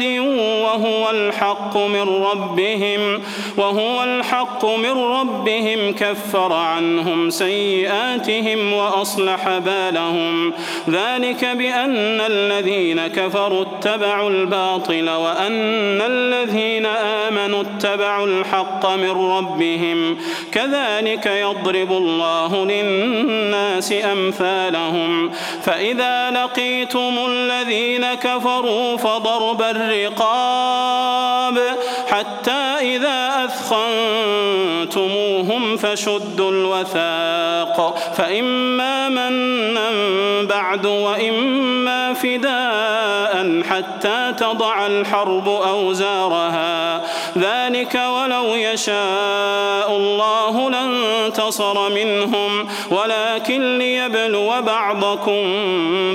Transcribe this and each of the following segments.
وهو الحق من ربهم وهو الحق من ربهم كفر عنهم سيئاتهم وأصلح بالهم. ذلك بأن الذين كفروا اتبعوا الباطل وأن الذين آمنوا اتبعوا الحق من ربهم. كذلك يضرب الله للناس أمثالهم. فإذا لقيتم الذين كفروا فضرب الرقاب حتى إذا أثخنتموهم فشدوا الوثاق فإما منا بعد وإما فداء حتى تضع الحرب أوزارها ذلك ولو يشاء الله لانتصر منهم ولكن ليبلو بعضكم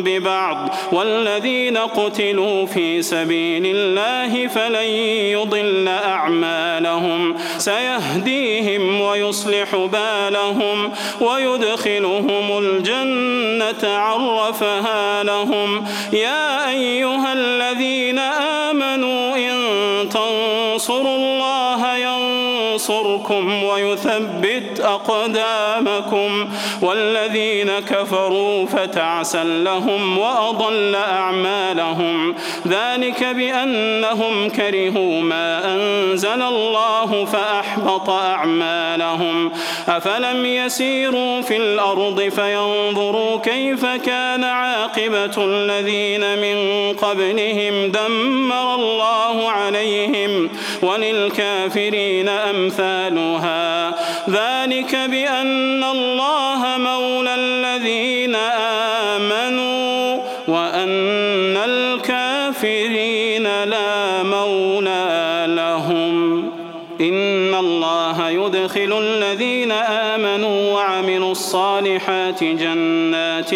ببعض. والذين قتلوا في سبيل الله فلن يضل أعمالهم. سيهديهم ويصلح بالهم ويدخلهم الجنة عرفها لهم. يا أيها الذين آمنوا تنصروا الله ينصركم ويثبت أقدامكم والذين كفروا فتعسا لهم وأضل أعمالهم. ذلك بأنهم كرهوا ما أنزل الله فأحبط أعمالهم. أفلم يسيروا في الأرض فينظروا كيف كان عاقبة الذين من قبلهم دمر الله عليهم. وللكافرين أمثالها. ذلك بأن الله مولى الذين آمنوا وأن الصالحات جنات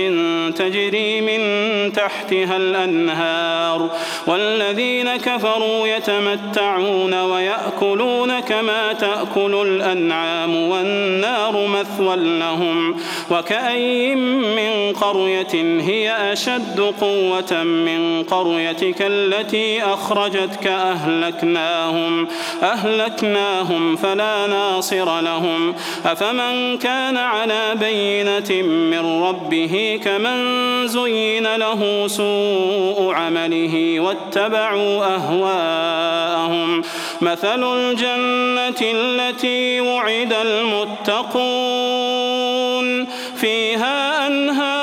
تجري من تحتها الأنهار والذين كفروا يتمتعون ويأكلون كما تأكل الأنعام والنار مثوى لهم وكأي من قرية هي أشد قوة من قريتك التي أخرجتك أهلكناهم أهلكناهم فلا ناصر لهم أفمن كان على بينة من ربه كمن زين له سوء عمله واتبعوا أهواءهم. مثل الجنة التي وعد المتقون. فيها أنهار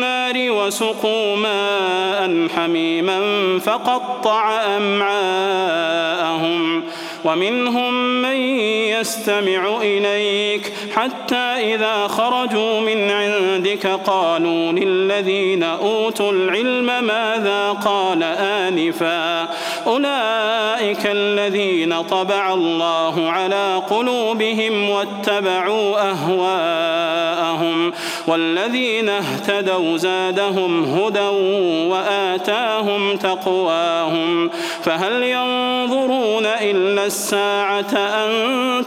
وسقوا ماء حميما فقطع أمعاءهم ومنهم من يستمع إليك حتى إذا خرجوا من عندك قالوا للذين أوتوا العلم ماذا قال آنفا أولئك الذين طبع الله على قلوبهم واتبعوا أهواءهم والذين اهتدوا زادهم هدى وآتاهم تقواهم فهل ينظرون إلا الساعة أن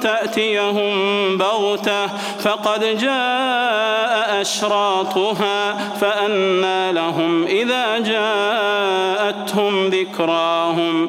تأتيهم بغتة فقد جاء أشراطها فأنى لهم إذا جاءتهم ذكراهم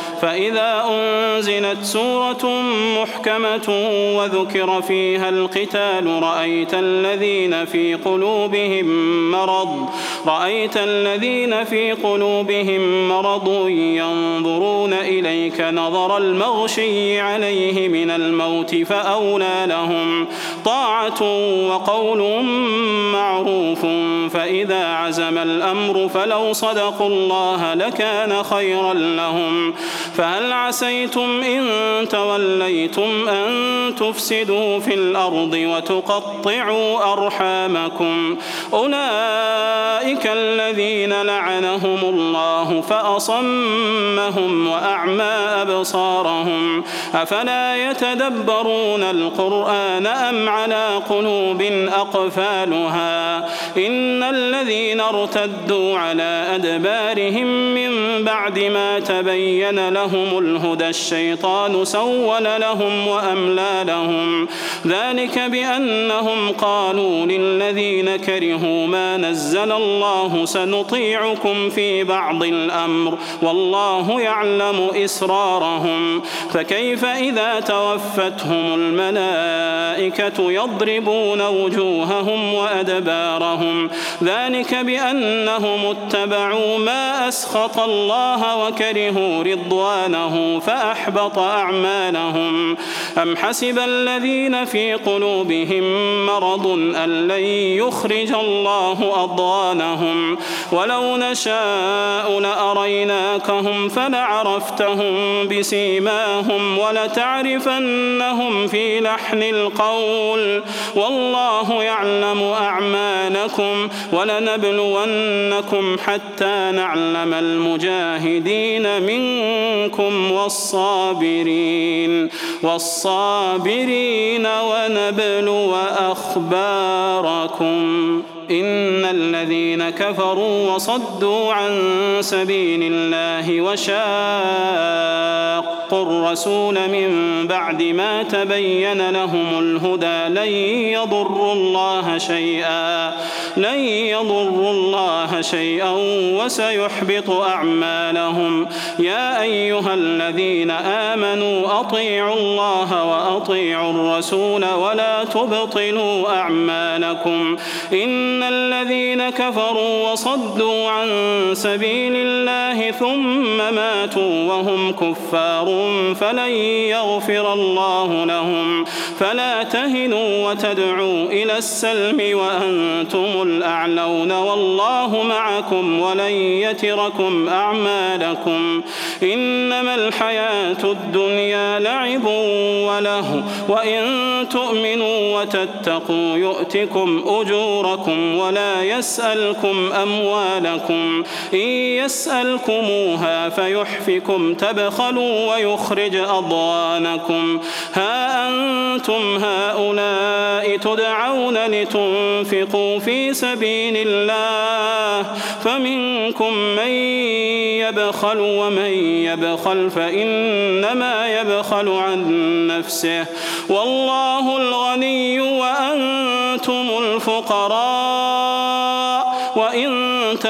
فإذا أنزلت سورة محكمة وذكر فيها القتال رأيت الذين في قلوبهم مرض رأيت الذين في قلوبهم مرض ينظرون إليك نظر المغشي عليه من الموت فأولى لهم طاعة وقول معروف فإذا عزم الأمر فلو صدقوا الله لكان خيرا لهم فهل عسيتم إن توليتم أن تفسدوا في الأرض وتقطعوا أرحامكم؟ أولئك الذين لعنهم الله فأصمهم وأعمى أبصارهم. أفلا يتدبرون القرآن أم على قلوب أقفالها؟ إن الذين ارتدوا على أدبارهم من بعد ما تبين لهم الهدى الشيطان سول لهم وأملى لهم. ذلك بأنهم قالوا للذين كرهوا ما نزل الله سنطيعكم في بعض الأمر والله يعلم إسرارهم. فكيف إذا توفتهم الملائكة يضربون وجوههم وأدبارهم؟ ذلك بأنهم اتبعوا ما أسخط الله وكرهوا رضوانه. فأحبط أعمالهم. أم حسب الذين في قلوبهم مرض أن لن يخرج الله أضوانهم ولو نشاء لأريناكهم فلعرفتهم بسيماهم ولتعرفنهم في لحن القول. والله يعلم أعمالكم ولنبلونكم حتى نعلم المجاهدين منكم. والصابرين والصابرين ونبلو أخباركم. إن الذين كفروا وصدوا عن سبيل الله وشاقوا الرسول من بعد ما تبين لهم الهدى لن يضروا الله شيئا لن يضروا الله شيئا وسيحبط أعمالهم. يا أيها الذين آمنوا أطيعوا الله وأطيعوا الرسول ولا تبطلوا أعمالكم. إن الذين كفروا وصدوا عن سبيل الله ثم ماتوا وهم كفار فلن يغفر الله لهم. فلا تهنوا وتدعوا إلى السلم وأنتم الأعلون. والله معكم ولن يتركم أعمالكم. إنما الحياة الدنيا لعب وله وإن تؤمنوا وتتقوا يؤتكم أجوركم ولا يسألكم أموالكم إن يسألكموها فيحفكم تبخلوا ويخرج أضوانكم ها أنتم هؤلاء تدعون لتنفقوا في سبيل الله فمنكم من يبخل ومن يبخل فإنما يبخل عن نفسه والله الغني